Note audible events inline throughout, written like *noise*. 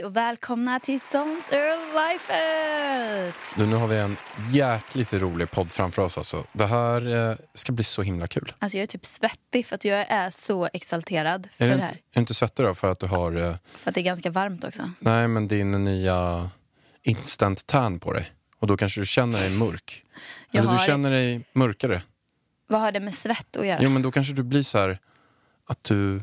Hej och välkomna till Sånt är lifet! Du, nu har vi en jäkligt rolig podd framför oss. Alltså. Det här eh, ska bli så himla kul. Alltså jag är typ svettig för att jag är så exalterad för Är du, det inte, här. är du inte svettig då för att du har, eh, För att det är ganska varmt också. nej men din nya instant tan på dig? Och då kanske du känner dig mörk. Jag Eller du har- känner dig mörkare. Vad har det med svett att göra? Jo men då kanske du blir så här att du,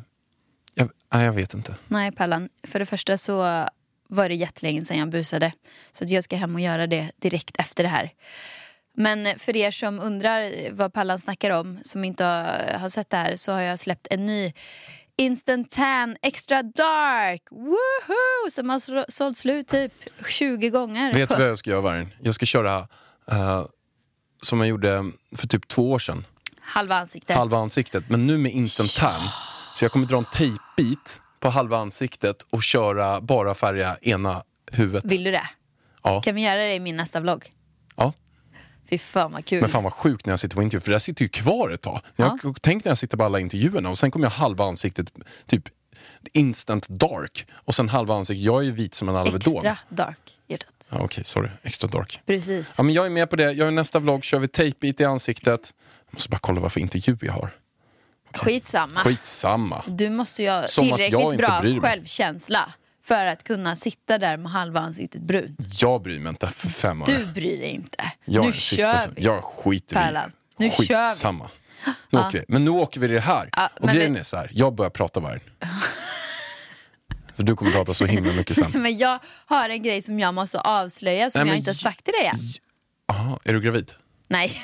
jag, nej jag vet inte. Nej Pallan, för det första så var det jättelänge sedan jag busade. Så att jag ska hem och göra det direkt efter det här. Men för er som undrar vad Pallan snackar om, som inte har, sett det här, så har jag släppt en ny Instant Tan Extra Dark! Woohoo! Som har sålt slut typ 20 gånger. Vet du vad jag ska göra Vargen? Jag ska köra eh, som jag gjorde för typ två år sedan. Halva ansiktet. halva ansiktet. Men nu med instant tan. Så jag kommer dra en tejpbit på halva ansiktet och köra bara färga ena huvudet. Vill du det? Ja. Kan vi göra det i min nästa vlogg? ja. Fy fan vad kul. Men fan vad sjukt när jag sitter på intervju, för det där sitter ju kvar ett tag. Jag Tänk när jag sitter på alla intervjuerna och sen kommer jag halva ansiktet, typ instant dark. Och sen halva ansiktet, jag är ju vit som en alvedon. Extra dark. Ja, Okej, sorry. Extra dark. Precis. Ja, men jag är med på det. Jag är nästa vlogg, kör vi tejpbit i ansiktet. Jag måste bara kolla vad för intervju jag har. Skitsamma. Skitsamma. Du måste ju ha Som tillräckligt bra självkänsla för att kunna sitta där med halva ansiktet brunt. Jag bryr mig inte för fem öre. Du bryr dig inte. Jag nu kör vi. Jag skiter Pärlan. i Nu kör vi. Skitsamma. Nu åker vi. Men nu åker vi det här. Ja, och grejen vi- är så här, jag börjar prata vargen. *laughs* För du kommer prata så himla mycket sen. *laughs* Men jag har en grej som jag måste avslöja som Nej, jag inte har sagt till dig än. Aha, är du gravid? Nej.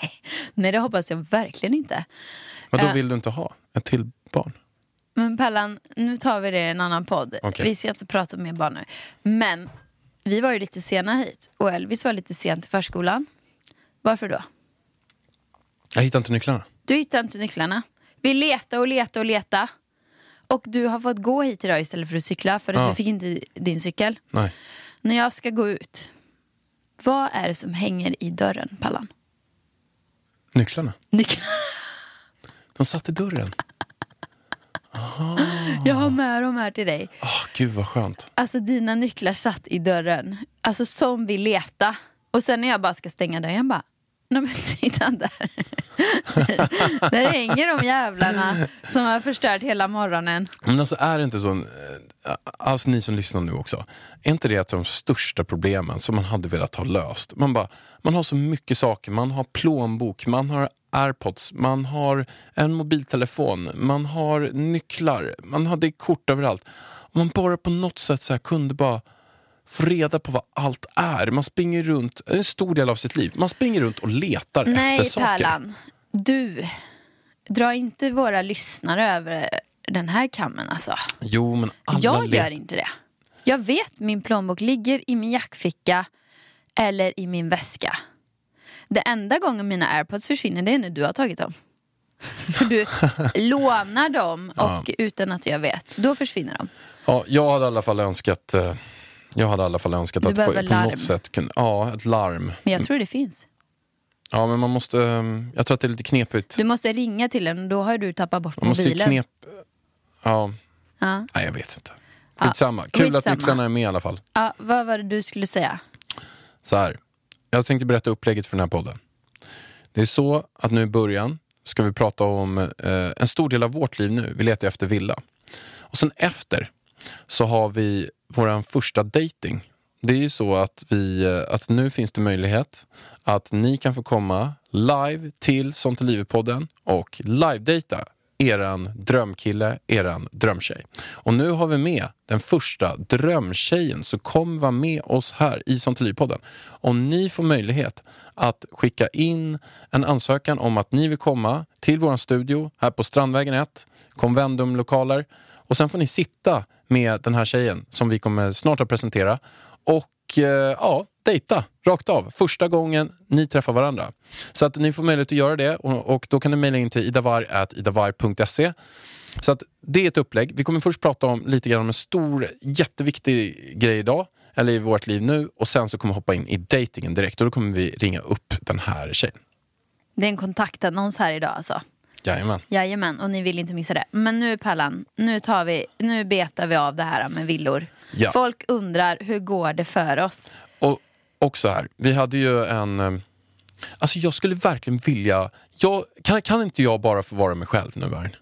*laughs* Nej, det hoppas jag verkligen inte. Men då Äh. vill du inte ha ett till barn? Men Pallan, nu tar vi det i en annan podd. Okej. Vi ska inte prata mer barn nu. Men vi var ju lite sena hit och Elvis var lite sent till förskolan. Varför då? Jag hittar inte nycklarna. Du hittade inte nycklarna. Vi letade och letade och letade. Och du har fått gå hit idag istället för att cykla för att Ja. du fick inte din cykel. Nej. När jag ska gå ut, vad är det som hänger i dörren, Pallan? Nycklarna? Nycklarna. De satt i dörren. *laughs* Jag har med dem här till dig. Oh, gud vad skönt. Alltså dina nycklar satt i dörren. Alltså som vi leta. Och sen när jag bara ska stänga dörren, jag bara, nej men titta där. *laughs* där hänger de jävlarna som har förstört hela morgonen. Men alltså är det inte så, eh, alltså ni som lyssnar nu också, är inte det ett av de största problemen som man hade velat ha löst? Man, bara, man har så mycket saker, man har plånbok, man har airpods, man har en mobiltelefon, man har nycklar, man har det kort överallt. Om man bara på något sätt så kunde bara få reda på vad allt är. Man springer runt, en stor del av sitt liv, man springer runt och letar Nej, efter saker. Pärlan. Du, dra inte våra lyssnare över den här kammen alltså. Jo, men alla Jag gör inte det. Jag vet min plånbok ligger i min jackficka eller i min väska. Det enda gången mina airpods försvinner det är när du har tagit dem. *laughs* För du lånar dem och utan att jag vet, då försvinner de. Ja, jag hade i alla fall önskat, eh, jag hade i alla fall önskat Du att på, på larm. något sätt kunna, ja, ett larm. Men jag tror det finns. Ja, men man måste, eh, jag tror att det är lite knepigt. Du måste ringa till den då har du tappat bort Man måste mobilen. knep, ja, Ja. nej jag vet inte. Skitsamma, Ja, kul att nycklarna är med i alla fall. Ja, vad var det du skulle säga? Så här, jag tänkte berätta upplägget för den här podden. Det är så att nu i början ska vi prata om eh, en stor del av vårt liv nu. Vi letar efter villa. Och sen efter så har vi vår första dating Det är ju så att, vi, eh, att nu finns det möjlighet att ni kan få komma live till Sånt är livet-podden och live-data eran drömkille, eran drömtjej. Och nu har vi med den första drömtjejen som kommer vara med oss här i Sånt är livet-podden. Och ni får möjlighet att skicka in en ansökan om att ni vill komma till vår studio här på Strandvägen 1, Convendum-lokaler. Och sen får ni sitta med den här tjejen som vi kommer snart att presentera och eh, ja, dejta rakt av. Första gången ni träffar varandra. Så att ni får möjlighet att göra det och, och då kan ni mejla in till idavar.idavar.se. Så att det är ett upplägg. Vi kommer först prata om lite grann om en stor, jätteviktig grej idag, eller i vårt liv nu, och sen så kommer vi hoppa in i datingen direkt och då kommer vi ringa upp den här tjejen. Det är en kontaktannons här idag alltså. Jajamän. Jajamän, och ni vill inte missa det. Men nu Pallan, nu, tar vi, nu betar vi av det här med villor. Ja. Folk undrar, hur går det för oss? Och, och så här, vi hade ju en... eh, Alltså jag skulle verkligen vilja... Jag, kan, kan inte jag bara få vara mig själv nu, Vargen?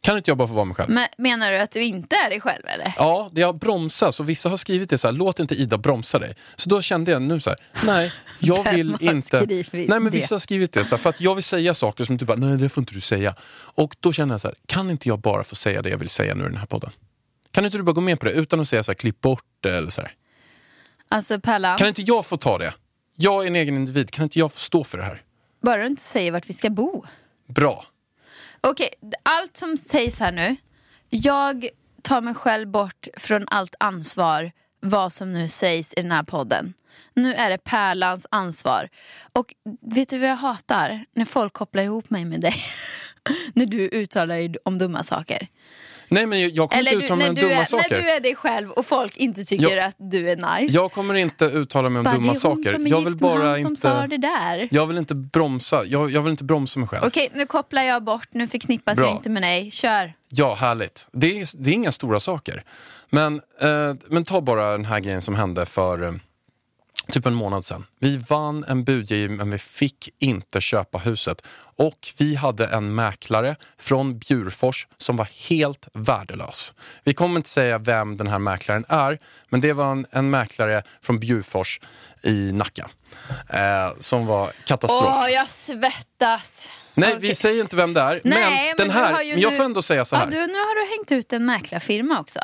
Kan inte jag bara få vara mig själv? Men, menar du att du inte är dig själv eller? Ja, det har bromsats och vissa har skrivit det så här, låt inte Ida bromsa dig. Så då kände jag nu så här, nej, jag vill inte... Nej men det? vissa har skrivit det, så här, för att jag vill säga saker som du bara, nej det får inte du säga. Och då känner jag så här, kan inte jag bara få säga det jag vill säga nu i den här podden? Kan inte du bara gå med på det utan att säga så här, klipp bort det eller så här. Alltså Pallan, Kan inte jag få ta det? Jag är en egen individ, kan inte jag få stå för det här? bara du inte säger vart vi ska bo. Bra. Okej, allt som sägs här nu. Jag tar mig själv bort från allt ansvar vad som nu sägs i den här podden. Nu är det Pärlans ansvar. Och vet du vad jag hatar? När folk kopplar ihop mig med dig. *laughs* när du uttalar dig om dumma saker. Nej men jag- kommer Eller inte du, uttala mig om du dumma är, saker. när du är dig själv och folk inte tycker Jag- att du är nice. Jag kommer inte uttala mig om Bara, dumma saker. som är Jag vill gift bara han som inte... sa det där. Jag vill inte bromsa, jag, jag vill inte bromsa mig själv. Okej, nu kopplar jag bort. Nu förknippas Bra. jag inte med dig. Kör. Ja, härligt. Det är, det är inga stora saker. Men, eh, men ta bara den här grejen som hände för eh, typ en månad sedan. Vi vann en budgivning men vi fick inte köpa huset. Och vi hade en mäklare från Bjurfors som var helt värdelös. Vi kommer inte säga vem den här mäklaren är, men det var en, en mäklare från Bjurfors i Nacka. Eh, som var katastrof. Åh, jag svettas. Nej, Okej. vi säger inte vem det är. Nej, men den du här, men jag får ändå säga så här. Ja, du, nu har du hängt ut en mäklarfirma också.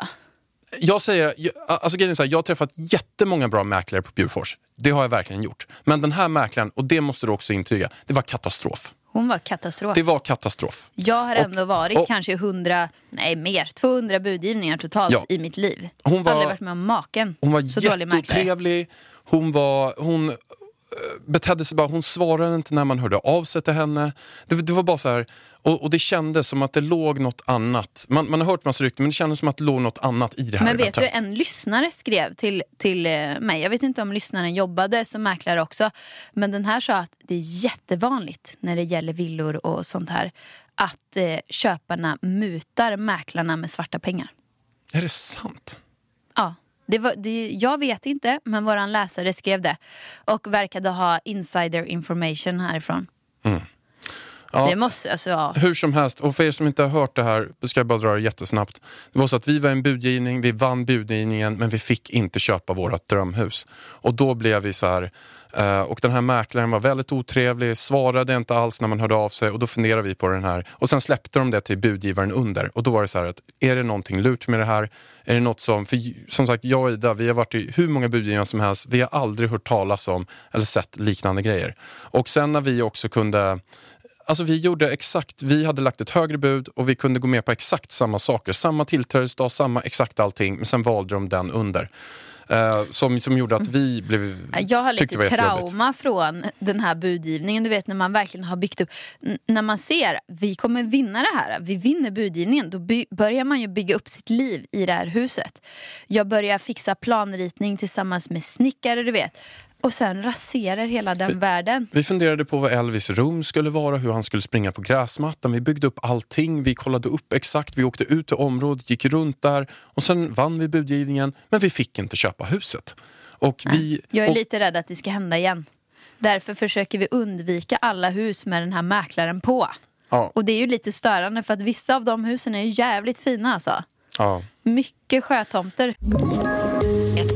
Jag säger, jag- alltså grejen är så här, jag har träffat jättemånga bra mäklare på Bjurfors. Det har jag verkligen gjort. Men den här mäklaren, och det måste du också intyga, det var katastrof. Hon var katastrof. Det var katastrof. Jag har Och- ändå varit och- kanske 100, nej mer, 200 budgivningar totalt Ja. i mitt liv. Hon var- Aldrig varit med om maken. Hon var så jätteotrevlig, hon var... Hon, betedde sig bara, hon svarade inte när man hörde av sig till henne. Det, det var bara så här, och, och det kändes som att det låg något annat. Man, man har hört massa rykten men det kändes som att det låg något annat i det här Men vet du, eventuellt. en lyssnare skrev till, till eh, mig, jag vet inte om lyssnaren jobbade som mäklare också, men den här sa att det är jättevanligt när det gäller villor och sånt här, att eh, köparna mutar mäklarna med svarta pengar. Är det sant? Ja, det var, det, jag vet inte, men våran läsare skrev det. Och verkade ha insider information härifrån. Ja. Det måste, alltså ja. Hur som helst, och för er som inte har hört det här, ska jag bara dra det jättesnabbt. Det var så att vi var en budgivning, vi vann budgivningen men vi fick inte köpa vårt drömhus. Och då blev vi så här, Eh, och den här mäklaren var väldigt otrevlig, svarade inte alls när man hörde av sig och då funderade vi på den här. Och sen släppte de det till budgivaren under och då var det så här att är det någonting lurt med det här? Är det något som, för som sagt jag och Ida, vi har varit i hur många budgivare som helst, vi har aldrig hört talas om eller sett liknande grejer. Och sen när vi också kunde Alltså vi gjorde exakt, vi hade lagt ett högre bud och vi kunde gå med på exakt samma saker. Samma tillträdesdag, samma exakt allting. Men sen valde de den under. Eh, som, som gjorde att vi blev, Jag har lite det trauma från den här budgivningen. Du vet när man verkligen har byggt upp, när man ser vi kommer vinna det här, vi vinner budgivningen, då by- börjar man ju bygga upp sitt liv i det här huset. Jag börjar fixa planritning tillsammans med snickare, du vet. Och sen raserar hela den världen. Vi funderade på vad Elvis rum skulle vara, hur han skulle springa på gräsmattan. Vi byggde upp allting, vi kollade upp exakt, vi åkte ut till området, gick runt där och sen vann vi budgivningen. Men vi fick inte köpa huset. Och vi, Jag är och, lite rädd att det ska hända igen. Därför försöker vi undvika alla hus med den här mäklaren på. Ja. Och det är ju lite störande för att vissa av de husen är ju jävligt fina alltså. ja. Mycket sjötomter.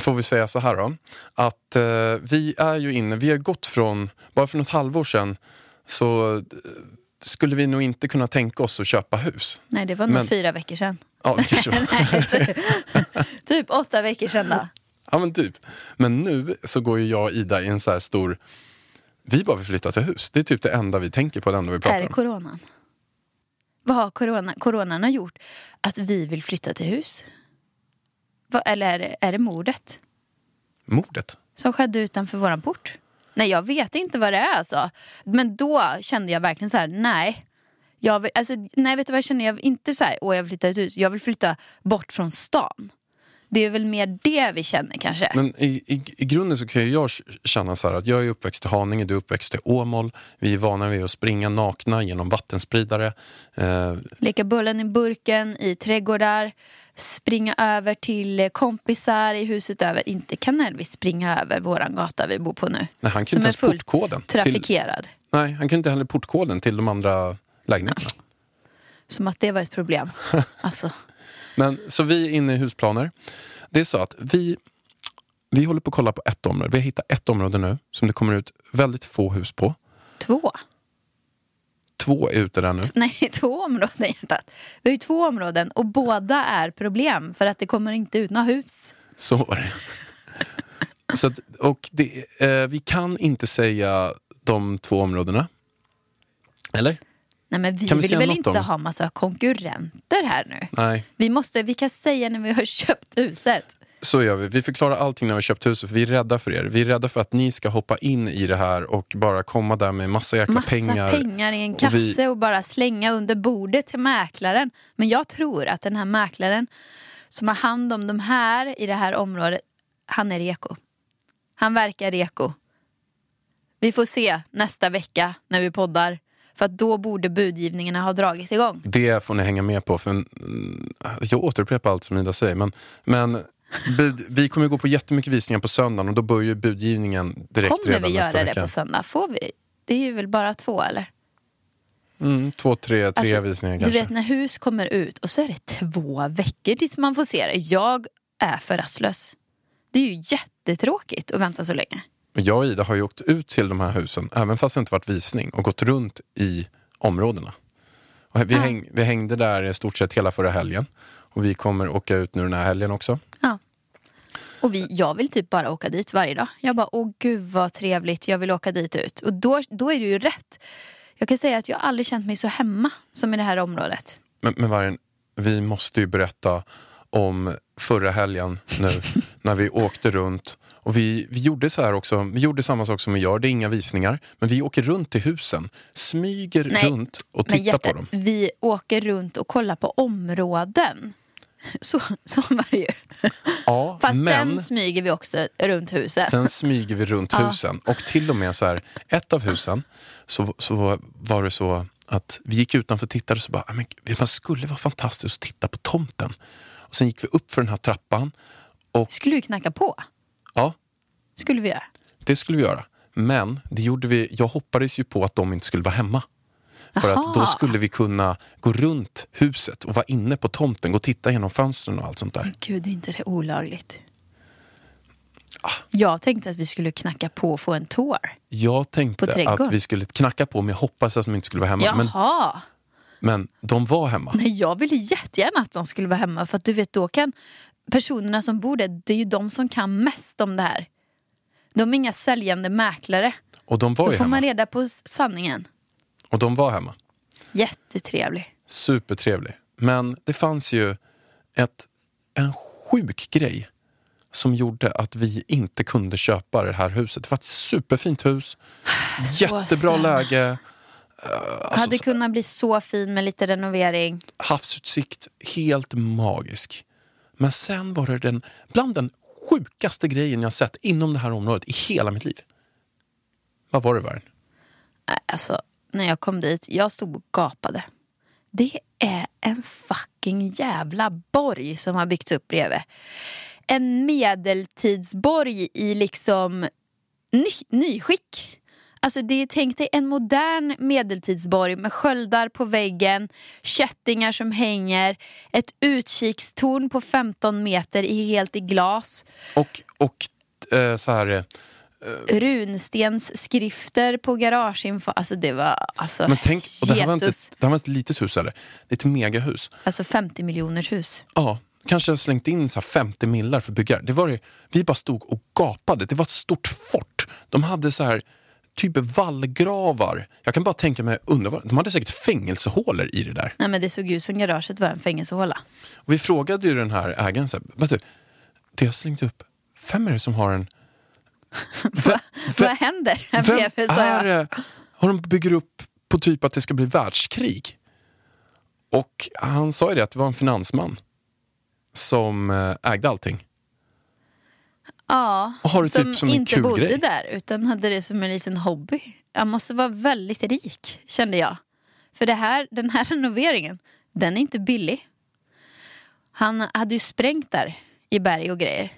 får vi säga så här då, att eh, vi är ju inne, vi har gått från, bara för något halvår sedan så eh, skulle vi nog inte kunna tänka oss att köpa hus. Nej, det var nog Men- fyra veckor sedan. Ja, det. *laughs* Nej, typ, *laughs* typ åtta veckor sedan då. ja men typ. Men nu så går ju jag och Ida i en så här stor, vi bara vill flytta till hus. Det är typ det enda vi tänker på, det enda vi Är pratar det om. coronan? Vad har corona, coronan har gjort att vi vill flytta till hus? Eller är det, är det mordet Mordet. som skedde utanför våran port? Nej, jag vet inte vad det är alltså. Men då kände jag verkligen så här, nej. Jag vill, alltså, nej, vet du vad jag känner? Jag inte så här, åh jag vill flytta ut hus. Jag vill flytta bort från stan. Det är väl mer det vi känner kanske. Men i, i, i grunden så kan ju jag känna så här att jag är uppväxt i Haninge, du är uppväxt i Åmål. Vi är vana vid att springa nakna genom vattenspridare. Eh, Leka bullen i burken i trädgårdar. Springa över till kompisar i huset över. Inte kan Elvis springa över våran gata vi bor på nu. nej, han Som inte ens portkoden. Till, trafikerad. nej, han kan inte heller portkoden till de andra lägenheterna. *laughs* Som att det var ett problem. *laughs* Alltså, Men, så vi är inne i husplaner. Det är så att vi, vi håller på att kolla på ett område. Vi har hittat ett område nu som det kommer ut väldigt få hus på. två. Två ute där nu. Nej, två områden hjärtat. Vi har ju två områden och båda är problem för att det kommer inte ut några hus. Så var det. Så att, och det, eh, vi kan inte säga de två områdena. Eller? Nej men vi vi vill väl inte om- ha massa konkurrenter här nu. Nej, Vi måste, vi kan säga när vi har *laughs* köpt huset. Så gör vi. Vi förklarar allting när vi köpt huset. För vi är rädda för er. Vi är rädda för att ni ska hoppa in i det här och bara komma där med massa jäkla Massa pengar. pengar. i en Och kasse vi- och bara slänga under bordet till mäklaren. Men jag tror att den här mäklaren som har hand om de här i det här området, han är reko. Han verkar reko. Vi får se nästa vecka när vi poddar. För att då borde budgivningarna ha dragits igång. Det får ni hänga med på. För mm, jag återupprepar allt som Ida säger. Men, men vi kommer gå på jättemycket visningar på söndagen och då börjar budgivningen direkt Kommer redan vi nästa göra det vecka. på söndag? Får vi? Det är ju väl bara två eller? Mm, två, tre, tre Alltså, visningar Du kanske. vet när hus kommer ut och så är det två veckor tills man får se det. Jag är för rastlös. Det är ju jättetråkigt att vänta så länge. Jag och Ida har ju åkt ut till de här husen, även fast det inte varit visning, och gått runt i områdena. Vi, Ah. häng, vi hängde där i stort sett hela förra helgen. Och vi kommer åka ut nu den här helgen också. Ja. Och vi, jag vill typ bara åka dit varje dag. Jag bara, åh gud vad trevligt, jag vill åka dit ut. Och då, då är det ju rätt. Jag kan säga att jag aldrig känt mig så hemma som i det här området. Men, men Vargen, vi måste ju berätta om förra helgen nu *laughs* när vi åkte runt. Och vi, vi gjorde så här också, vi gjorde samma sak som vi gör, det är inga visningar. Men vi åker runt till husen, smyger Nej, runt och tittar på hjärtat, dem. vi åker runt och kollar på områden. *laughs* Så, så var det ju. Ja, *laughs* Fast men sen smyger vi också runt huset. sen smyger vi runt Ja. husen. Och till och med så här, ett av husen så, så var det så att vi gick utanför och tittade och så bara, "Ah, men, man skulle vara fantastiskt att titta på tomten. Och sen gick vi upp för den här trappan och Skulle vi knacka på? ja, Skulle vi göra. Det skulle vi göra. Men det gjorde vi, jag hoppades ju på att de inte skulle vara hemma. För att då skulle vi kunna gå runt huset och vara inne på tomten, gå och titta genom fönstren och allt sånt där. Gud, är inte det olagligt? Ah. Jag tänkte att vi skulle knacka på och få en tour. Jag tänkte att vi skulle knacka på, men jag hoppades att de inte skulle vara hemma. Men, Jaha. men de var hemma. Nej, jag ville jättegärna att de skulle vara hemma. För att du vet, då kan personerna som bor där, det är ju de som kan mest om det här. De är inga säljande mäklare. Och de var Då ju får man hemma. reda på sanningen. Och de var hemma. Jättetrevlig. Supertrevlig. Men det fanns ju ett, en sjuk grej som gjorde att vi inte kunde köpa det här huset. Det var ett superfint hus, *sighs* jättebra stämmer. läge, alltså Hade kunnat bli så fin med lite renovering. havsutsikt, helt magisk. Men sen var det den, bland den sjukaste grejen jag sett inom det här området i hela mitt liv. Vad var det Vargen? Nej, Alltså, när jag kom dit, jag stod och gapade. Det är en fucking jävla borg som har byggts upp bredvid. En medeltidsborg i liksom ny, nyskick. Alltså det är, tänk dig en modern medeltidsborg med sköldar på väggen, kättingar som hänger, ett utkikstorn på 15 meter i helt i glas. Och, och eh, så här... Eh, runstensskrifter på garageinfo. Alltså det var, alltså Men tänk, och det här, var inte, det här var inte ett litet hus heller. Det är ett megahus. Alltså 50 miljoners hus. Ja, kanske har slängt in så här 50 millar för byggare. Det var det, vi bara stod och gapade. Det var ett stort fort. De hade så här typ vallgravar. Jag kan bara tänka mig, undra vad, de hade säkert fängelsehålor i det där. Nej men det såg ut som garaget var en fängelsehåla. Och vi frågade ju den här ägaren, så här, du, det har slängt upp, vem är det som har en... Vem, Vad händer vem sa är? Har de bygger upp på typ att det ska bli världskrig? Och han sa ju det att det var en finansman som eh, ägde allting. Ja, Och har det typ som, som inte bodde grej. där utan hade det som en liten hobby. Jag måste vara väldigt rik kände jag. För det här, den här *laughs* renoveringen, den är inte billig. Han hade ju sprängt där i berg och grejer.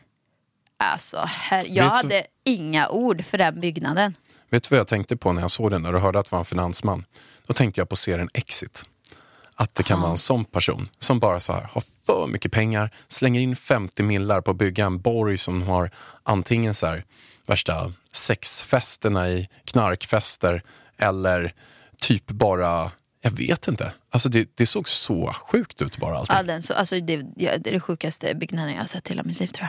Alltså, här, jag hade inga ord för den byggnaden. Vet du vad jag tänkte på när jag såg den och hörde att det var en finansman? Då tänkte jag på serien Exit. Att det kan vara en sån person som bara så här, har för mycket pengar, slänger in 50 millar på att bygga en borg som har antingen så här, värsta sexfesterna i knarkfester eller typ bara, jag vet inte. Alltså det, det såg så sjukt ut bara allting. Ja, den, så, alltså, det, det är det sjukaste byggnaden jag har sett i hela mitt liv tror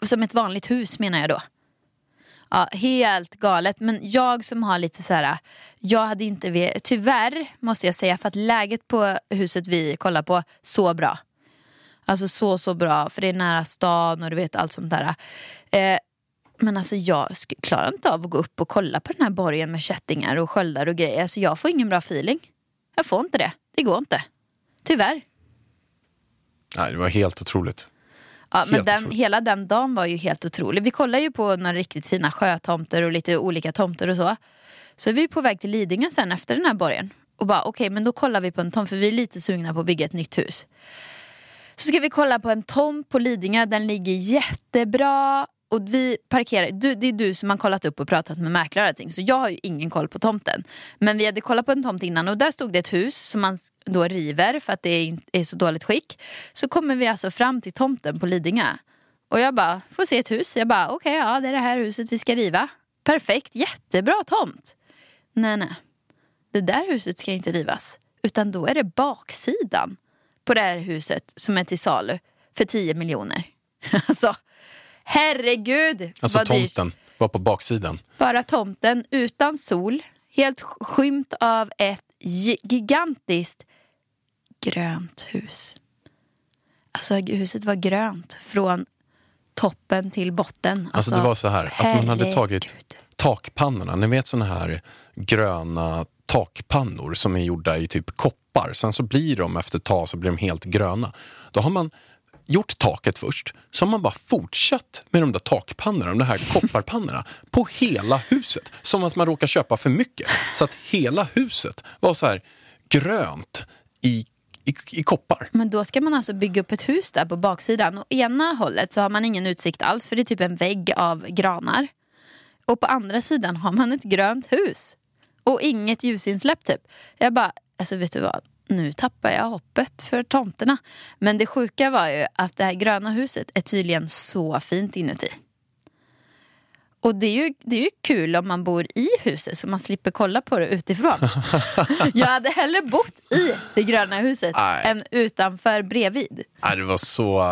jag. Som ett vanligt hus menar jag då. Ja, helt galet. Men jag som har lite så här, jag hade inte ve... tyvärr måste jag säga, för att läget på huset vi kollar på, så bra. Alltså så, så bra, för det är nära stan och du vet allt sånt där. Eh, men alltså jag sk- klarar inte av att gå upp och kolla på den här borgen med kättingar och sköldar och grejer. Alltså jag får ingen bra feeling. Jag får inte det. Det går inte. Tyvärr. Nej, det var helt otroligt. Ja, men den, hela den dagen var ju helt otrolig. Vi kollar ju på några riktigt fina sjötomter och lite olika tomter och så. Så är vi på väg till Lidingö sen efter den här borgen. Och bara okej, men då kollar vi på en tomt för vi är lite sugna på att bygga ett nytt hus. Så ska vi kolla på en tomt på Lidingö, den ligger jättebra. Och vi parkerar, du, det är du som har kollat upp och pratat med mäklare och allting, så jag har ju ingen koll på tomten. Men vi hade kollat på en tomt innan och där stod det ett hus som man då river för att det är i så dåligt skick. Så kommer vi alltså fram till tomten på Lidingö. Och jag bara, får se ett hus. Jag bara, okej ja det är det här huset vi ska riva. Perfekt, jättebra tomt. Nej nej, det där huset ska inte rivas. Utan då är det baksidan på det här huset som är till salu för 10 miljoner. *laughs* alltså, herregud Alltså vad dyrt. tomten var på baksidan. Bara tomten utan sol, helt sk- skymt av ett gi- gigantiskt grönt hus. Alltså huset var grönt från toppen till botten. Alltså, det var så här, att man hade herregud. tagit takpannorna, ni vet såna här gröna takpannor som är gjorda i typ koppar. Sen så blir de efter ett tag så blir de helt gröna. Då har man gjort taket först, så har man bara fortsatt med de där takpannorna, de här kopparpannorna, på hela huset. Som att man råkar köpa för mycket. Så att hela huset var så här grönt i, i, i koppar. Men då ska man alltså bygga upp ett hus där på baksidan. Och ena hållet så har man ingen utsikt alls för det är typ en vägg av granar. Och på andra sidan har man ett grönt hus. Och inget ljusinsläpp typ. Jag bara, alltså vet du vad? Nu tappar jag hoppet för tomterna. Men det sjuka var ju att det här gröna huset är tydligen så fint inuti. Och det är, ju, det är ju kul om man bor i huset så man slipper kolla på det utifrån. *laughs* jag hade hellre bott i det gröna huset Nej. än utanför bredvid. Nej, det, var så,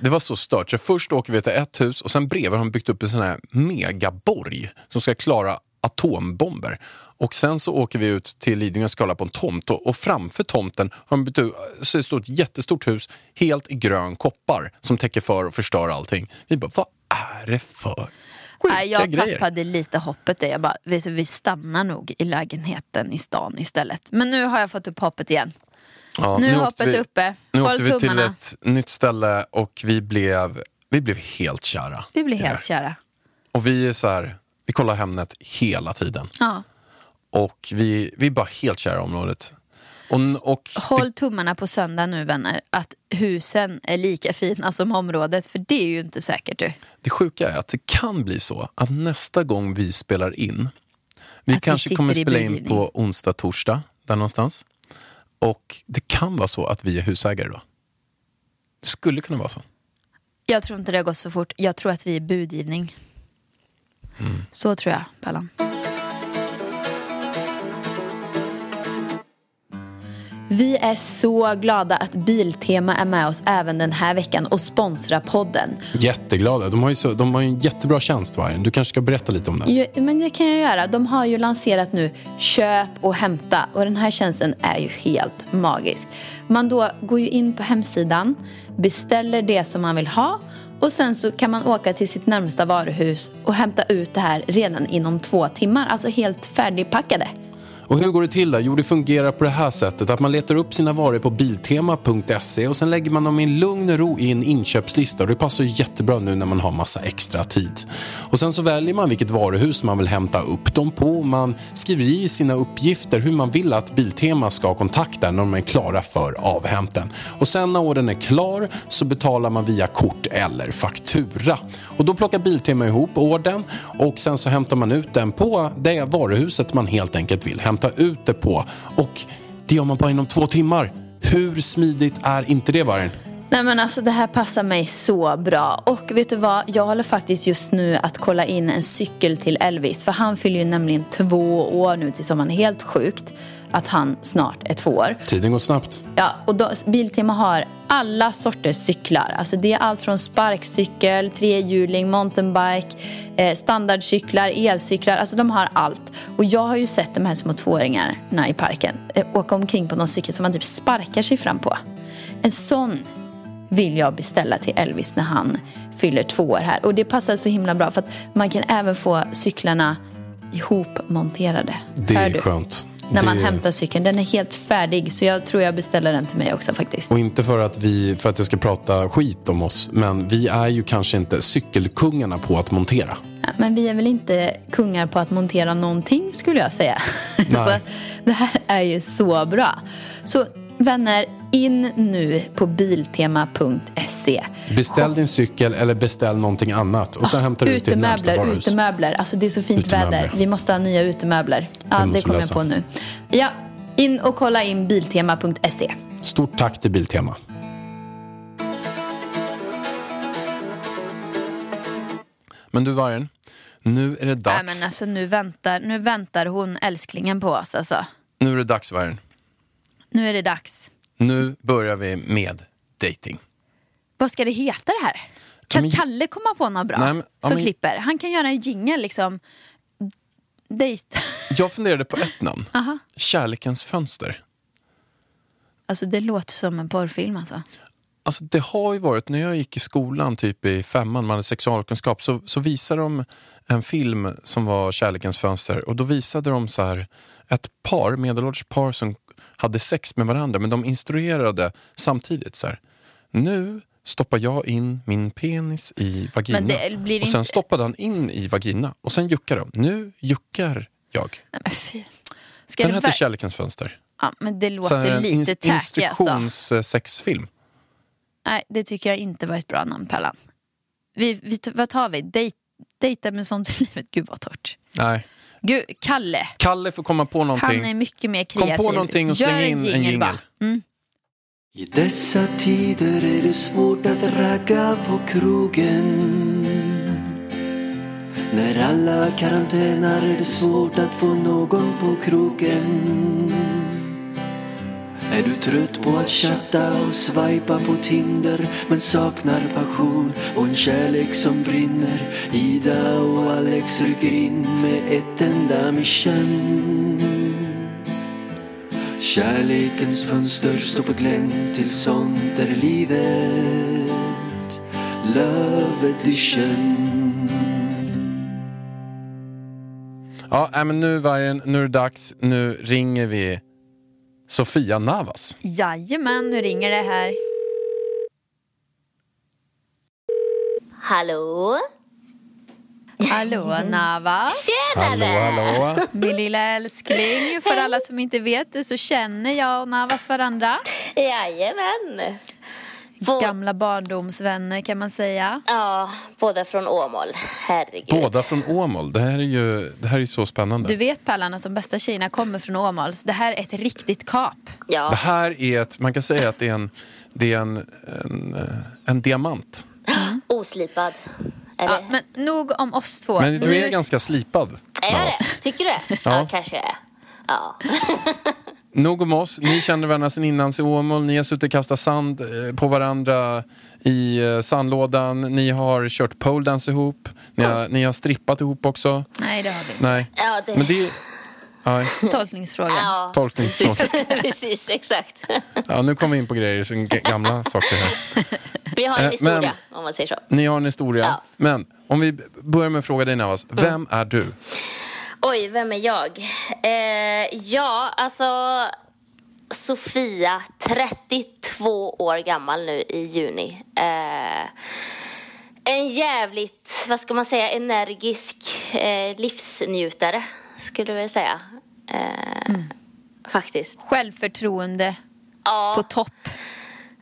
det var så stört. Så först åker vi till ett hus och sen bredvid har de byggt upp en sån här megaborg som ska klara atombomber. Och sen så åker vi ut till Lidingö och ska kolla på en tomt och, och framför tomten har de så det står ett jättestort hus helt i grön koppar som täcker för och förstör allting. Vi bara, vad är det för Nej, jag grejer? tappade lite hoppet där. Jag bara, du, vi stannar nog i lägenheten i stan istället. Men nu har jag fått upp hoppet igen. Ja, nu är hoppet vi- uppe. Nu Håll åkte vi till ett nytt ställe och vi blev Vi blev helt kära. Vi det helt kära. Och vi är så här, vi kollar Hemnet hela tiden. Ja. Och vi, vi är bara helt kära i området. Och, och Håll tummarna på söndag nu vänner, att husen är lika fina som området, för det är ju inte säkert du. Det sjuka är att det kan bli så att nästa gång vi spelar in, vi Att vi kanske sitter kommer spela in på onsdag, torsdag, där någonstans. Och det kan vara så att vi är husägare då. Det skulle kunna vara så. Jag tror inte det har gått så fort, jag tror att vi är budgivning. Mm. Så tror jag, Pallan. Vi är så glada att Biltema är med oss även den här veckan och sponsrar podden. Jätteglada. De har ju, så, de har ju en jättebra tjänst, Vargen. Du kanske ska berätta lite om den. Jo, men det kan jag göra. De har ju lanserat nu köp och hämta och den här tjänsten är ju helt magisk. Man då går ju in på hemsidan, beställer det som man vill ha och sen så kan man åka till sitt närmsta varuhus och hämta ut det här redan inom två timmar. Alltså helt färdigpackade. Och hur går det till då? Jo, det fungerar på det här sättet att man letar upp sina varor på biltema.se och sen lägger man dem i lugn och ro i en inköpslista och det passar ju jättebra nu när man har massa extra tid. Och sen så väljer man vilket varuhus man vill hämta upp dem på och man skriver i sina uppgifter hur man vill att Biltema ska kontakta när de är klara för avhämten. Och sen när ordern är klar så betalar man via kort eller faktura. Och då plockar Biltema ihop ordern och sen så hämtar man ut den på det varuhuset man helt enkelt vill hämta ut det på. Och det gör man bara inom två timmar. Hur smidigt är inte det, Vargen? Nej men alltså det här passar mig så bra. Och vet du vad? Jag håller faktiskt just nu att kolla in en cykel till Elvis. För han fyller ju nämligen två år nu tills sommaren. Helt sjukt att han snart är två år. Tiden går snabbt. Ja, och då, Biltema har alla sorters cyklar. Alltså det är allt från sparkcykel, trehjuling, mountainbike, eh, standardcyklar, elcyklar. Alltså de har allt. Och jag har ju sett de här små tvååringarna i parken eh, åka omkring på någon cykel som man typ sparkar sig fram på. En sån vill jag beställa till Elvis när han fyller två år här. Och det passar så himla bra för att man kan även få cyklarna ihopmonterade. Det är skönt. När man det... hämtar cykeln. Den är helt färdig så jag tror jag beställer den till mig också faktiskt. Och inte för att, vi, för att jag ska prata skit om oss, men vi är ju kanske inte cykelkungarna på att montera. Ja, Men vi är väl inte kungar på att montera någonting skulle jag säga. *laughs* så det här är ju så bra. Så vänner, in nu på biltema.se. Beställ din cykel eller beställ någonting annat och sen hämtar du ut till närmsta varuhus. utemöbler. Alltså det är så fint Utemöbler. väder. Vi måste ha nya utemöbler. Ja, Det det, kommer jag på nu. Ja, in och kolla in biltema.se. Stort tack till Biltema. Men du Vargen, nu är det dags. Nej, men alltså, nu, väntar, nu väntar hon älsklingen på oss. Alltså. Nu är det dags Vargen. Nu är det dags. Nu börjar vi med dating. Vad ska det heta det här? Kan men- Kalle komma på något bra Nej, men- ja, som men- klipper? Han kan göra en jingle liksom. Dejt. *laughs* Jag funderade på ett namn. Aha. Kärlekens fönster. Alltså det låter som en porrfilm alltså. Alltså det har ju varit, när jag gick i skolan typ i femman, man hade sexualkunskap, så, så visade de en film som var Kärlekens fönster och då visade de så här ett par, medelålders par som hade sex med varandra men de instruerade samtidigt så här. Nu stoppar jag in min penis i vagina. Och sen inte- stoppade han in i vagina och sen juckade de. Nu juckar jag. Nej, men fy. Ska Den heter Kärlekens fönster. ja, men det Så låter en lite tacky alltså. Instruktionssexfilm. Nej, det tycker jag inte var ett bra namn Pallan. Vi, vi, vad tar vi? Dejt, dejta med sånt i livet? Gud vad torrt. Nej. Gud, Kalle. Kalle får komma på någonting. Han är mycket mer Kom kreativ. på någonting och släng in en bara. Mm. I dessa tider är det svårt att ragga på krogen När alla karantänar är det svårt att få någon på krogen är du trött på att chatta och swipa på Tinder men saknar passion och en kärlek som brinner? Ida och Alex rycker in med ett enda mission. Kärlekens fönster står på glänt till sånt är livet Love edition. Ja, men nu vargen, nu är det dags. Nu ringer vi Sofia Navas. Jajamän, nu ringer det här. Hallå? Hallå Nava, Tjenare! Hallå, hallå. min lilla älskling. För alla som inte vet det så känner jag och Navas varandra. Jajamän. Bå- Gamla barndomsvänner kan man säga. Ja, båda från Åmål. Herregud. Båda från Åmål. Det här är ju det här är så spännande. Du vet Pallan att de bästa tjejerna kommer från Åmål. Så det här är ett riktigt kap. Ja. Det här är ett, man kan säga att det är en, det är en, en, eh, en diamant. *gasps* Oslipad. Eller? Ja, men nog om oss två. Men du Nu- är ganska slipad. är jag det? Tycker du det? Ja, Ja. kanske jag är. Ja. *laughs* Nog om oss. Ni känner varandra sedan innan i Åmål. Ni har suttit och kastat sand eh, på varandra i eh, sandlådan. Ni har kört poledance ihop. Ni har, ni har strippat ihop också. Nej, det har vi inte. Nej. Ja, det... Men det... Nej, Tolkningsfråga. Ja, tolkningsfråga. precis, *laughs* precis, exakt. Ja, nu kommer vi in på grejer som gamla saker här. Vi har en Eh, historia, men- om man säger så. Ni har en historia. Ja. Men om vi börjar med att fråga dig Navas. Vem är du? Oj, vem är jag? Eh, ja, alltså... Sofia, 32 år gammal nu i juni. Eh, en jävligt, vad ska man säga, energisk eh, livsnjutare, skulle jag vilja säga. Eh, Faktiskt. Självförtroende Ja, på topp.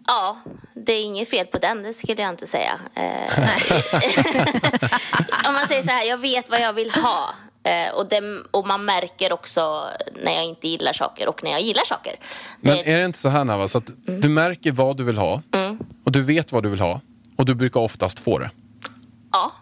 ja, det är inget fel på den, det skulle jag inte säga. Eh, *laughs* *laughs* om man säger så här, jag vet vad jag vill ha. Eh, och, det, och man märker också när jag inte gillar saker och när jag gillar saker. Men Det- är det inte så här Navas att Mm. du märker vad du vill ha och du vet vad du vill ha och du brukar oftast få det? Ja.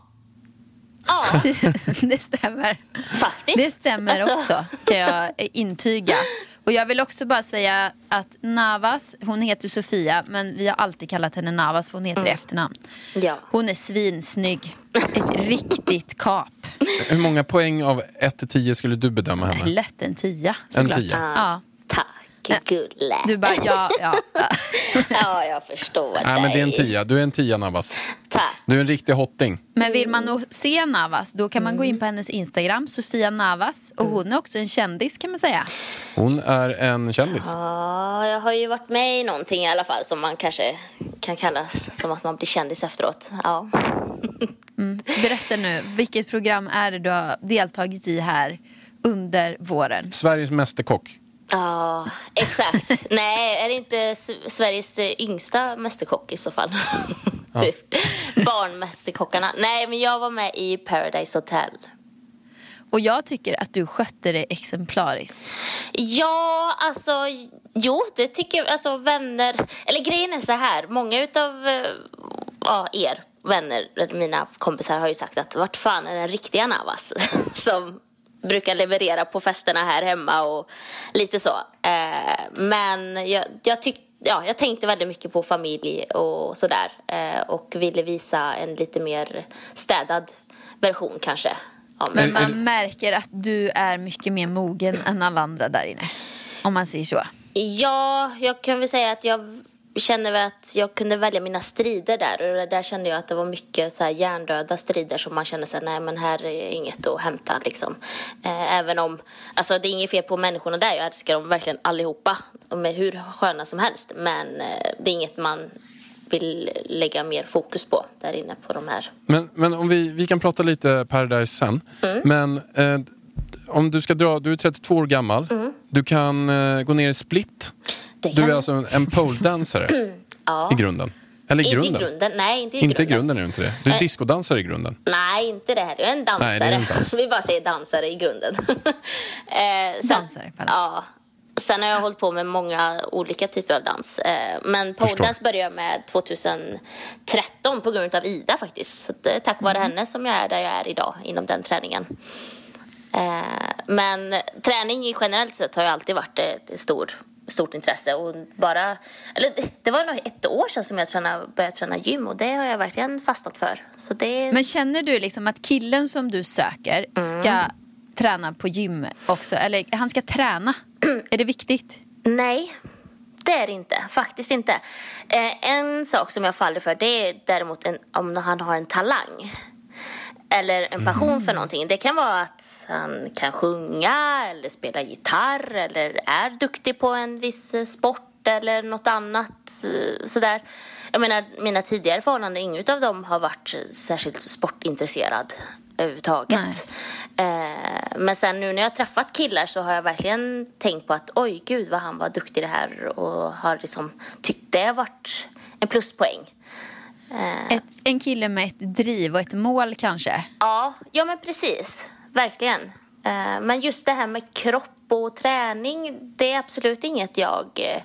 Ja, *laughs* det stämmer. faktiskt. Det stämmer Alltså, också, kan jag intyga. *laughs* Och jag vill också bara säga att Navas, hon heter Sofia, men vi har alltid kallat henne Navas för hon heter i efternamn. Ja. Hon är svinsnygg. Ett riktigt kap. Hur många poäng av 1 till 10 skulle du bedöma henne? Lätt en tia såklart. tia. Ja. Tack, gulle. Du bara, ja, ja. ja. *laughs* Ja, jag förstår Nej men det är en dig. 10. Du är en 10 Navas. Tack. Du är en riktig hotting. Men vill man nog se Navas, då kan man gå in på hennes Instagram, Sofia Navas. Och hon är också en kändis kan man säga. Hon är en kändis. Ja, jag har ju varit med i någonting i alla fall som man kanske kan kallas som att man blir kändis efteråt. Ja. *laughs* Berätta nu, vilket program är det du har deltagit i här under våren? Sveriges mästerkock. Ja, exakt. *laughs* Nej, är det inte Sveriges eh, yngsta mästerkock i så fall? *laughs* Det- Barnmästerkockarna. Nej, men jag var med i Paradise Hotel. Och jag tycker att du skötte det exemplariskt. Ja, alltså, jo, det tycker jag. Alltså vänner, eller grejen är så här, många utav eh, ja, er vänner, mina kompisar har ju sagt att vart fan är den riktiga Navas *laughs* som brukar leverera på festerna här hemma och lite så. Eh, men jag, jag tyckte Ja, jag tänkte väldigt mycket på familj och sådär eh, och ville visa en lite mer städad version kanske. Men man märker att du är mycket mer mogen än alla andra där inne. Om man säger så. Ja, jag kan väl säga att jag känner väl att jag kunde välja mina strider där och där kände jag att det var mycket så här hjärndöda strider som man känner sig nej men här är inget att hämta liksom. Eh, även om, alltså det är inget fel på människorna där, jag älskar dem verkligen allihopa. De är hur sköna som helst men eh, det är inget man vill lägga mer fokus på där inne på de här. Men, men om vi, vi kan prata lite Paradise sen. Mm. Men eh, om du ska dra, du är 32 år gammal. Du kan eh, gå ner i split. Det Du är alltså en, poledansare *clears throat* Ja. i grunden. Eller i Inte grunden. i grunden, nej inte i Inte i grunden. grunden är du inte det. Du är Nej. diskodansare i grunden. Nej, inte det här. Jag är en dansare. Nej, det är en dans. *laughs* Vi bara säger dansare i grunden. *laughs* eh, sen, Dansare, pardon. Ja. Sen har jag hållit på med många olika typer av dans. Eh, men poledance började jag med 2013 på grund av Ida faktiskt. Så det är tack vare henne som jag är där jag är idag inom den träningen. Eh, men träning generellt sett har ju alltid varit ett stor, stort intresse. Och bara, eller det- var nog ett år sedan som jag tränade, började träna gym och det har jag verkligen fastnat för. Så det, Men känner du liksom att killen som du söker ska träna på gym också? Eller han ska träna? *clears throat* är det viktigt? Nej, det är det inte. Faktiskt inte. Eh, en sak som jag faller för det är däremot en, om han har en talang. Eller en passion för någonting. Det kan vara att han kan sjunga eller spela gitarr eller är duktig på en viss eh, sport eller något annat eh, sådär. jag menar, mina tidigare förhållanden, inget av dem har varit särskilt sportintresserad överhuvudtaget. Eh, men sen nu när jag har träffat killar så har jag verkligen tänkt på att oj gud vad han var duktig i det här och har liksom tyckt det har varit en pluspoäng. Eh, Ett, en kille med ett driv och ett mål kanske. Ja, ja men precis. Verkligen. Eh, Men just det här med kropp och träning, det är absolut inget jag... eh,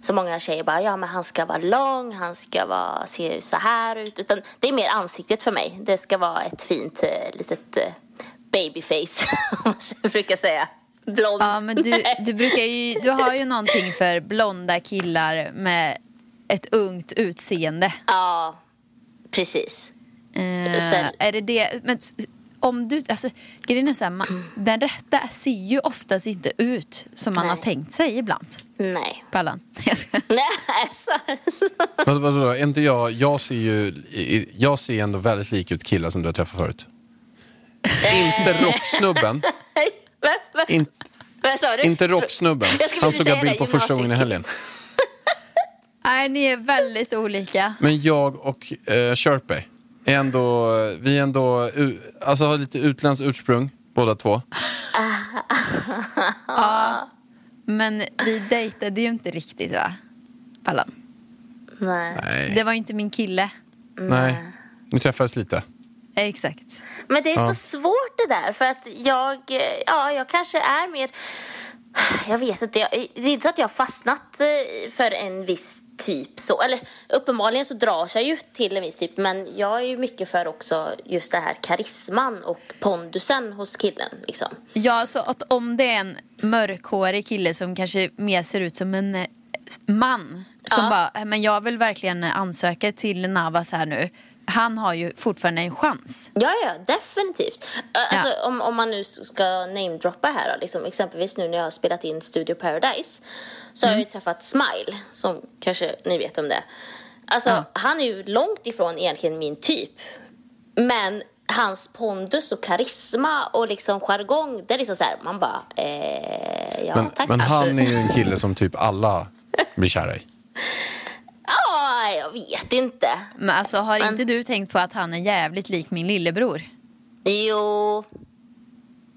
Så många tjejer bara, ja men han ska vara lång, han ska vara, se så här ut. Utan det är mer ansiktet för mig. Det ska vara ett fint litet babyface, *laughs* om man brukar säga. Blond. Ja, men du, *laughs* du, brukar ju, du har ju någonting för blonda killar med ett ungt utseende. Ja, precis. Eh, Sen- är det det? Men om du, alltså, grejen är så här, man, den rätta ser ju oftast inte ut som man Nej. har tänkt sig ibland. Nej. Pallan. *laughs* Nej, så. Vad, vadå, inte jag, jag ser ju jag ser ändå väldigt lik ut killar som du har träffat förut. inte rocksnubben. *laughs* In, vad sa du? inte rocksnubben. Han såg jag bild på första gången i helgen. Nej, ni är väldigt olika. Men jag och eh, Sherpay är ändå, vi är ändå, u- alltså har lite utländskt ursprung båda två. *laughs* Men vi dejtade ju inte riktigt va? Pallan. Nej. Nej, Det var ju inte min kille. nej. Ni träffades lite. Exakt. Men det är Ja. så svårt det där för att jag, ja, jag kanske är mer, jag vet inte, jag, det är inte så att jag har fastnat eh, för en viss typ så, eller uppenbarligen så dras jag ju till en viss typ men jag är ju mycket för också just det här karisman och pondusen hos killen liksom. Ja, så att om det är en mörkhårig kille som kanske mer ser ut som en eh, man som Ja. bara, "Eh, men jag vill verkligen ansöka till Navas här nu. Han har ju fortfarande en chans. Ja, ja, definitivt. Alltså, om, om man nu ska namedroppa här liksom, exempelvis nu när jag har spelat in Studio Paradise så har jag ju träffat Smile, som kanske ni vet om det Alltså, han är ju långt ifrån egentligen min typ. Men hans pondus och karisma och liksom jargong, det är liksom så här, man bara, eh, ja Men, tack. men Alltså, han är ju en kille som typ alla blir kära i. Ja, jag vet inte. Men alltså har Men- inte du tänkt på att han är jävligt lik min lillebror? Jo.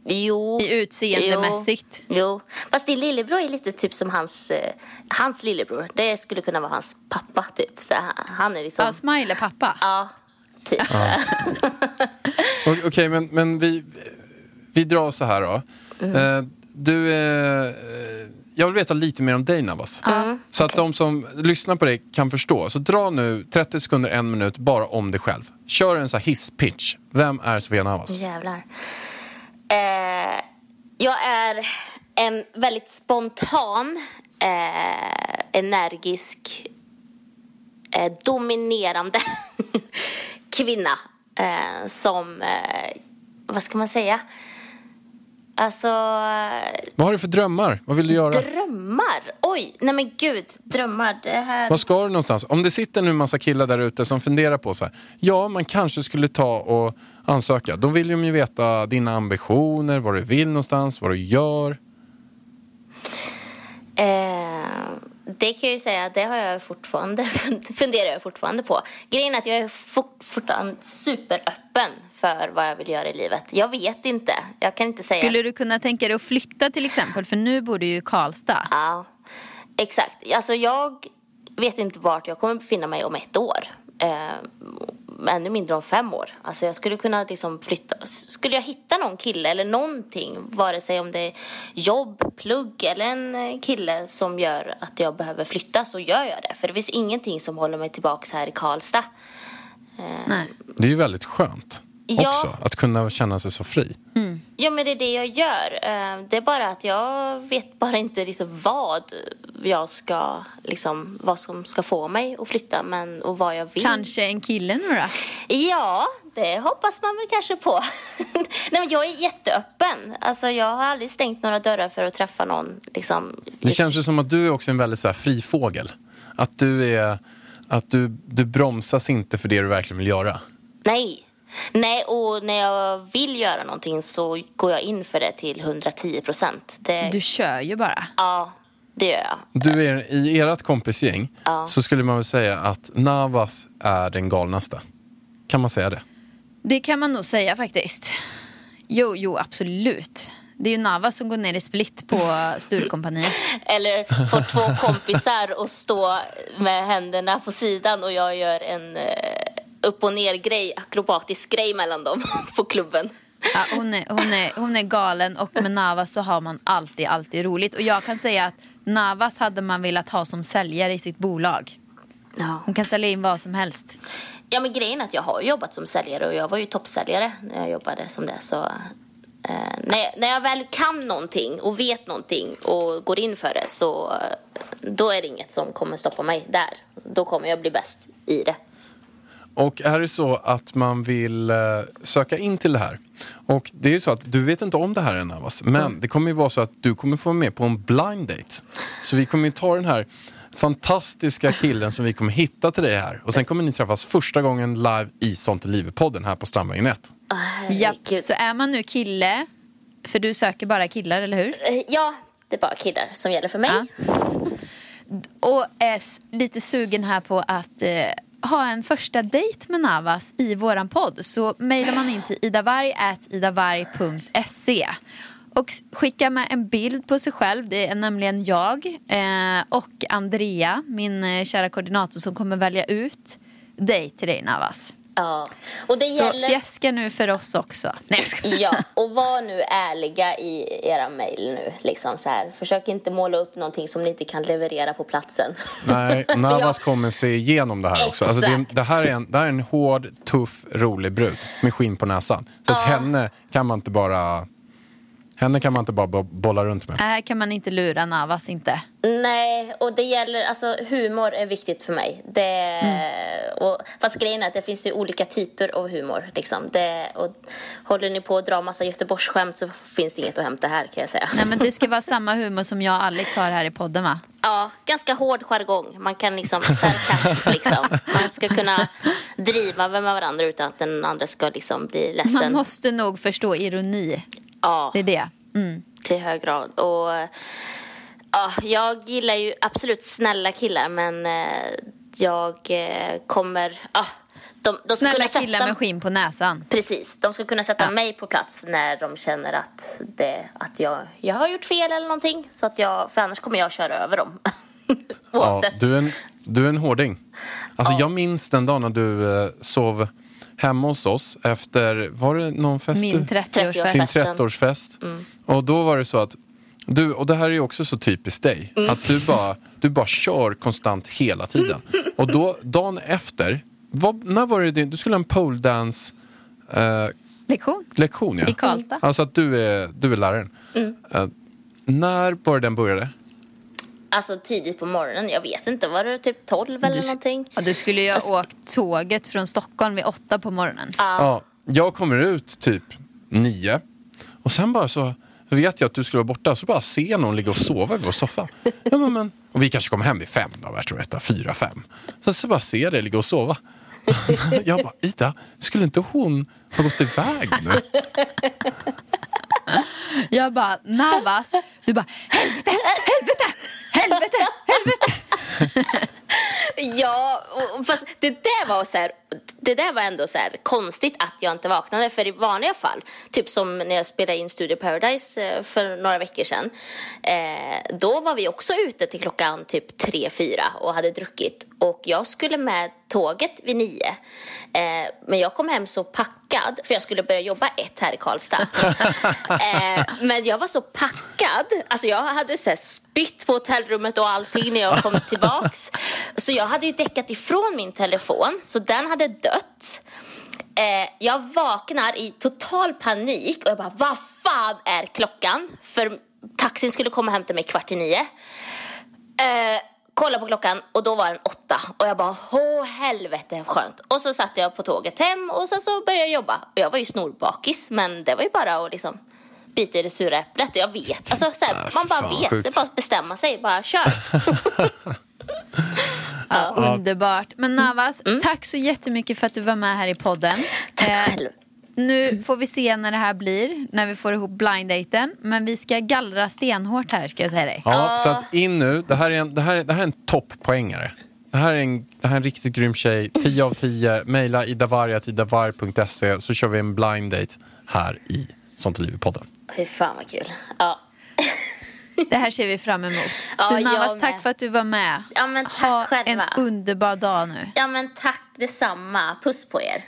Jo. I utseendemässigt. Jo. jo. Fast din lillebror är lite typ som hans, eh, hans lillebror. Det skulle kunna vara hans pappa typ. Så han, är liksom... Ja, Smile är pappa. Ja, typ. *laughs* O- Okej, men, men vi, vi drar så här då. Mm. Eh, du är... jag vill veta lite mer om dig Navas. Mm. Så att de som lyssnar på dig kan förstå. Så dra nu 30 sekunder, en minut bara om dig själv. Kör en så här hisspitch. Vem är Sofia Navas? Jävlar. Eh, jag är en väldigt spontan, eh, energisk, eh, dominerande *laughs* kvinna. Eh, som, eh, vad ska man säga? Alltså, Vad har du för drömmar? Vad vill du göra? drömmar. Oj, nej men gud, drömmar. Det här... Vad ska du någonstans? Om det sitter nu en massa killar där ute som funderar på så här. Ja, man kanske skulle ta och ansöka. Då vill de ju veta dina ambitioner, vad du vill någonstans, vad du gör. Eh, det kan jag ju säga, det har jag fortfarande, *laughs* funderar jag fortfarande på. Grejen är att jag är fort, fortfarande superöppen för vad jag vill göra i livet. Jag vet inte, jag kan inte säga. Skulle du kunna tänka dig att flytta till exempel? För nu bor du ju i Karlstad. Ja, exakt. Alltså jag vet inte vart jag kommer befinna mig om ett år. Eh, ännu mindre om fem år. Alltså jag skulle kunna liksom flytta. Skulle jag hitta någon kille eller någonting, vare sig om det är jobb, plugg eller en eh, kille som gör att jag behöver flytta så gör jag det. För det finns ingenting som håller mig tillbaks här i Karlstad. Nej. Det är ju väldigt skönt Ja. också, att kunna känna sig så fri. Ja, men det är det jag gör. Eh, Det är bara att jag vet bara inte liksom vad jag ska, liksom, vad som ska få mig att flytta men, och vad jag vill. Kanske en kille nu då? Ja, det hoppas man väl kanske på. *laughs* Nej, men jag är jätteöppen. Alltså, jag har aldrig stängt några dörrar för att träffa någon. Liksom, Det känns ju som att du är också en väldigt så här fri fågel. Att du är... Att du, du bromsas inte för det du verkligen vill göra. Nej. Nej, och när jag vill göra någonting så går jag in för det till 110 procent. Det... Du kör ju bara. Ja, det gör jag. Du är, I ert kompisgäng Ja. så skulle man väl säga att Navas är den galnaste. Kan man säga det? Det kan man nog säga faktiskt. Jo, jo, absolut. Det är ju Nava som går ner i split på *laughs* Sturecompagniet. Eller får två kompisar att stå med händerna på sidan och jag gör en eh, upp och ner grej, akrobatisk grej mellan dem *laughs* på klubben. Ja, hon, är, hon, är, hon är galen och med Navas så har man alltid, alltid roligt. Och jag kan säga att Navas hade man velat ha som säljare i sitt bolag. Ja. Hon kan sälja in vad som helst. Ja men grejen är att jag har jobbat som säljare och jag var ju toppsäljare när jag jobbade som det. Så eh, när, jag, när jag väl kan någonting och vet någonting och går in för det så eh, då är det inget som kommer stoppa mig där. Då kommer jag bli bäst i det. Och är det så att man vill eh, söka in till det här och det är ju så att du vet inte om det här än Navas men det kommer ju vara så att du kommer få med på en blind date. Så vi kommer ju ta den här fantastiska killen som vi kommer hitta till dig här och sen kommer ni träffas första gången live i Sånt är livet-podden här på Strandvägen 1. Japp, Herregud. så är man nu kille, för du söker bara killar, eller hur? Eh, Ja, det är bara killar som gäller för mig. Ja. Och är lite sugen här på att eh, ha en första dejt med Navas i våran podd så mejlar man in till idavarg.idavarg.se och skicka med en bild på sig själv. Det är nämligen jag eh, och Andrea, min eh, kära koordinator som kommer välja ut dig till dig Navas. Ja. Och det Så gäller... fjäska nu för oss också. Nej. Ja, och var nu ärliga i era mejl nu. Liksom så här. Försök inte måla upp någonting som ni inte kan leverera på platsen. Nej, *laughs* Navas jag- kommer se igenom det här också. Alltså det, det, här är en, det här är en hård, tuff, rolig brud med skinn på näsan. Så att henne kan man inte bara henne kan man inte bara bo- bolla runt med. Här kan man inte lura Navas inte. Nej, och det gäller, alltså humor är viktigt för mig. Det, och, fast grejen är att det finns ju olika typer av humor. Liksom. Det, och håller ni på att dra massa Göteborgsskämt så finns det inget att hämta här kan jag säga. Nej men det ska vara samma humor som jag och Alex har här i podden va? Ja, ganska hård jargong. Man kan liksom, sarkasm liksom. Man ska kunna driva med varandra utan att den andra ska liksom bli ledsen. Man måste nog förstå ironi. Ja. Det är det. Mm. till hög grad. Och, ja, jag gillar ju absolut snälla killar men eh, jag eh, kommer... Ja, de, de ska Snälla sätta, killar med skinn på näsan. Precis, de ska kunna sätta Ja. mig på plats när de känner att, det, att jag, jag har gjort fel eller någonting. Så att jag, för annars kommer jag köra över dem. *laughs* Ja, Oavsett. du, är en, du är en hårding. Alltså, Jag minns den dagen när du eh, sov hemma hos oss efter, var det någon fest? Min du? 30-årsfest. Din festen. 30-årsfest. Och då var det så att du, och det här är ju också så typiskt dig, att du bara, du bara kör konstant hela tiden. Och då, dagen efter, vad, när var det din, du skulle ha en pole dance eh, Lektion. lektion ja. I Karlstad. Alltså att du är, du är läraren. Eh, när var det den började? Alltså tidigt på morgonen, jag vet inte, var det typ 12 eller Du, någonting? ja, du skulle ju ha åkt tåget från Stockholm vid åtta på morgonen. Ja, jag kommer ut typ nio och sen bara så vet jag att du skulle vara borta så bara ser någon ligga och sova i vår soffa. Ja, men, men. Och vi kanske kommer hem vid fem då, jag tror jag, fyra, fem. Så, så bara ser jag dig ligga och sova. *laughs* Jag bara, Ida, skulle inte hon ha gått iväg nu? *laughs* Jag bara, Navas. Du bara, helvete, helvete, helvete, helvete. Ja, och- fast det där var så här, det där var ändå så här konstigt att jag inte vaknade. För i vanliga fall, typ som när jag spelade in Studio Paradise eh, för några veckor sedan. Eh, då var vi också ute till klockan typ tre fyra och hade druckit. Och jag skulle med tåget vid nio. Eh, men jag kom hem så packad, för jag skulle börja jobba ett här i Karlstad. *laughs* eh, men jag var så packad, alltså jag hade så spytt på hotellrummet och allting när jag kom tillbaks. Så jag hade ju däckat ifrån min telefon, så den hade dött. Eh, jag vaknar i total panik och jag bara, vad fan är klockan? För taxin skulle komma och hämta mig kvart i nio. Eh, kolla på klockan och då var den åtta och jag bara åh helvete skönt. Och så satt jag på tåget hem och sen så började jag jobba. Och jag var ju snorbakis men det var ju bara att liksom bita i det sura äpplet jag vet. Alltså, så här, man bara vet, sjukt. det är bara att bestämma sig, bara kör. *laughs* *laughs* Ja, underbart. Men Navas, tack så jättemycket för att du var med här i podden. Tack Eh, själv. nu får vi se när det här blir, när vi får ihop blind-daten. Men vi ska gallra stenhårt här ska jag säga dig. Ja, så att in nu. Det här är en, det här är, det här är en topppoängare. Det här, är en, det här är en riktigt grym tjej. 10 av 10. Mejla idavarg.idavarg.se så kör vi en blind date här i Sånt är livet-podden. Fy fan vad kul. Ja. Det här ser vi fram emot. Ja, du Navas, tack för att du var med. Ja, men tack ha själva. en underbar dag nu. ja men tack detsamma. Puss på er.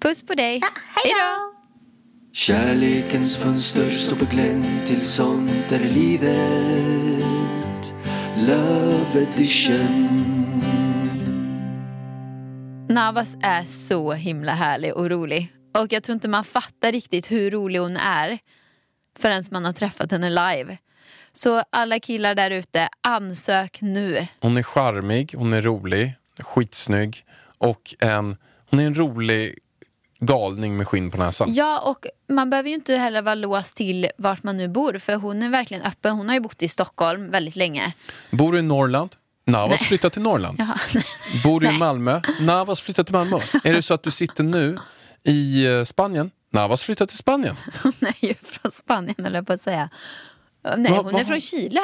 Puss på dig. Hej då! Kärlekens fönster står på glänt till sånt är livet Love edition Navas är så himla härlig och rolig. Och jag tror inte man fattar riktigt hur rolig hon är förrän man har träffat henne live. Så alla killar där ute, ansök nu. Hon är charmig, hon är rolig, skitsnygg och en, hon är en rolig galning med skinn på näsan. Ja, och man behöver ju inte heller vara låst till vart man nu bor för hon är verkligen öppen. Hon har ju bott i Stockholm väldigt länge. Bor du i Norrland? Navas flyttat till Norrland. Ja. *laughs* Bor du i Malmö? Navas flyttat till Malmö. Är det så att du sitter nu i eh, Spanien? Navas flyttat till Spanien. *laughs* Hon är ju från Spanien jag på att säga. Nej, hon är från Chile.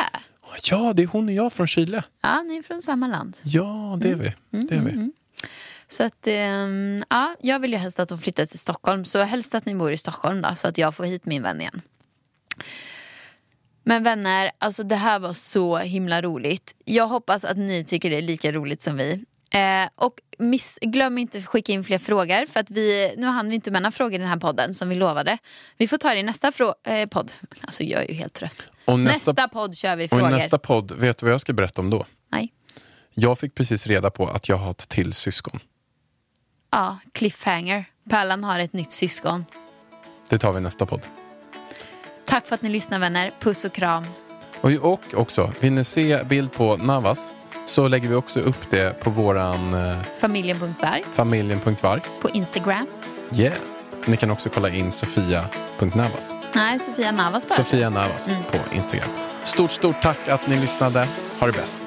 Ja, det är hon och jag från Chile. Ja, ni är från samma land. Ja, det är vi. Det är vi. Så att, ehm, ja, jag vill ju helst att de flyttar till Stockholm. Så helst att ni bor i Stockholm då, så att jag får hit min vän igen. Men vänner, alltså det här var så himla roligt. Jag hoppas att ni tycker det är lika roligt som vi. Eh, och miss, glöm inte att skicka in fler frågor. För att vi, nu hann vi inte med några frågor i den här podden som vi lovade. Vi får ta det i nästa eh, podd. Alltså jag är ju helt trött. Och nästa, nästa- podd kör vi Och frågor. i nästa podd, vet du vad jag ska berätta om då? Nej. Jag fick precis reda på att jag har ett till syskon. Ja, cliffhanger. Pärlan har ett nytt syskon. Det tar vi i nästa podd. Tack för att ni lyssnar vänner. Puss och kram. Och, och också, vill ni se bild på Navas så lägger vi också upp det på våran eh, Familjen.varg familjen.varg. på Instagram. Yeah. Ni kan också kolla in sofia.navas. Nej, Sofia Navas bara. Sofia Navas på Instagram. Stort, stort tack att ni lyssnade. Ha det bäst.